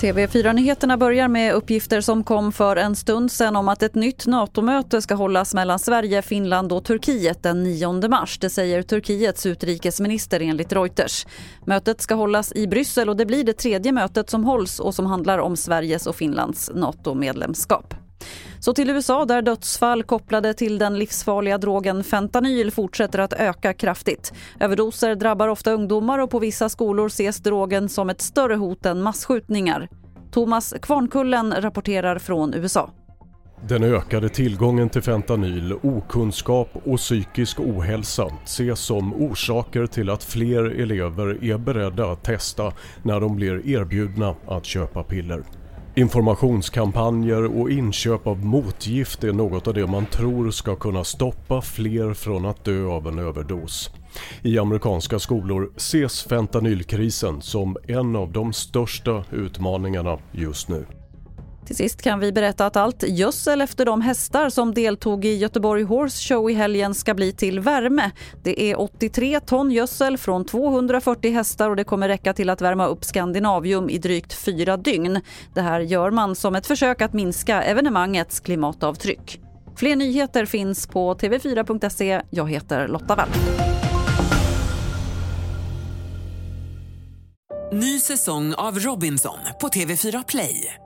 TV4-nyheterna börjar med uppgifter som kom för en stund sedan om att ett nytt NATO-möte ska hållas mellan Sverige, Finland och Turkiet den 9 mars. Det säger Turkiets utrikesminister enligt Reuters. Mötet ska hållas i Bryssel och det blir det tredje mötet som hålls och som handlar om Sveriges och Finlands NATO-medlemskap. Så till USA där dödsfall kopplade till den livsfarliga drogen fentanyl fortsätter att öka kraftigt. Överdoser drabbar ofta ungdomar och på vissa skolor ses drogen som ett större hot än massskjutningar. Thomas Kvarnkullen rapporterar från USA. Den ökade tillgången till fentanyl, okunskap och psykisk ohälsa ses som orsaker till att fler elever är beredda att testa när de blir erbjudna att köpa piller. Informationskampanjer och inköp av motgift är något av det man tror ska kunna stoppa fler från att dö av en överdos. I amerikanska skolor ses fentanylkrisen som en av de största utmaningarna just nu. Till sist kan vi berätta att allt gödsel efter de hästar som deltog i Göteborg Horse Show i helgen ska bli till värme. Det är 83 ton gödsel från 240 hästar och det kommer räcka till att värma upp Skandinavium i drygt fyra dygn. Det här gör man som ett försök att minska evenemangets klimatavtryck. Fler nyheter finns på tv4.se. Jag heter Lotta Wall. Ny säsong av Robinson på TV4 Play.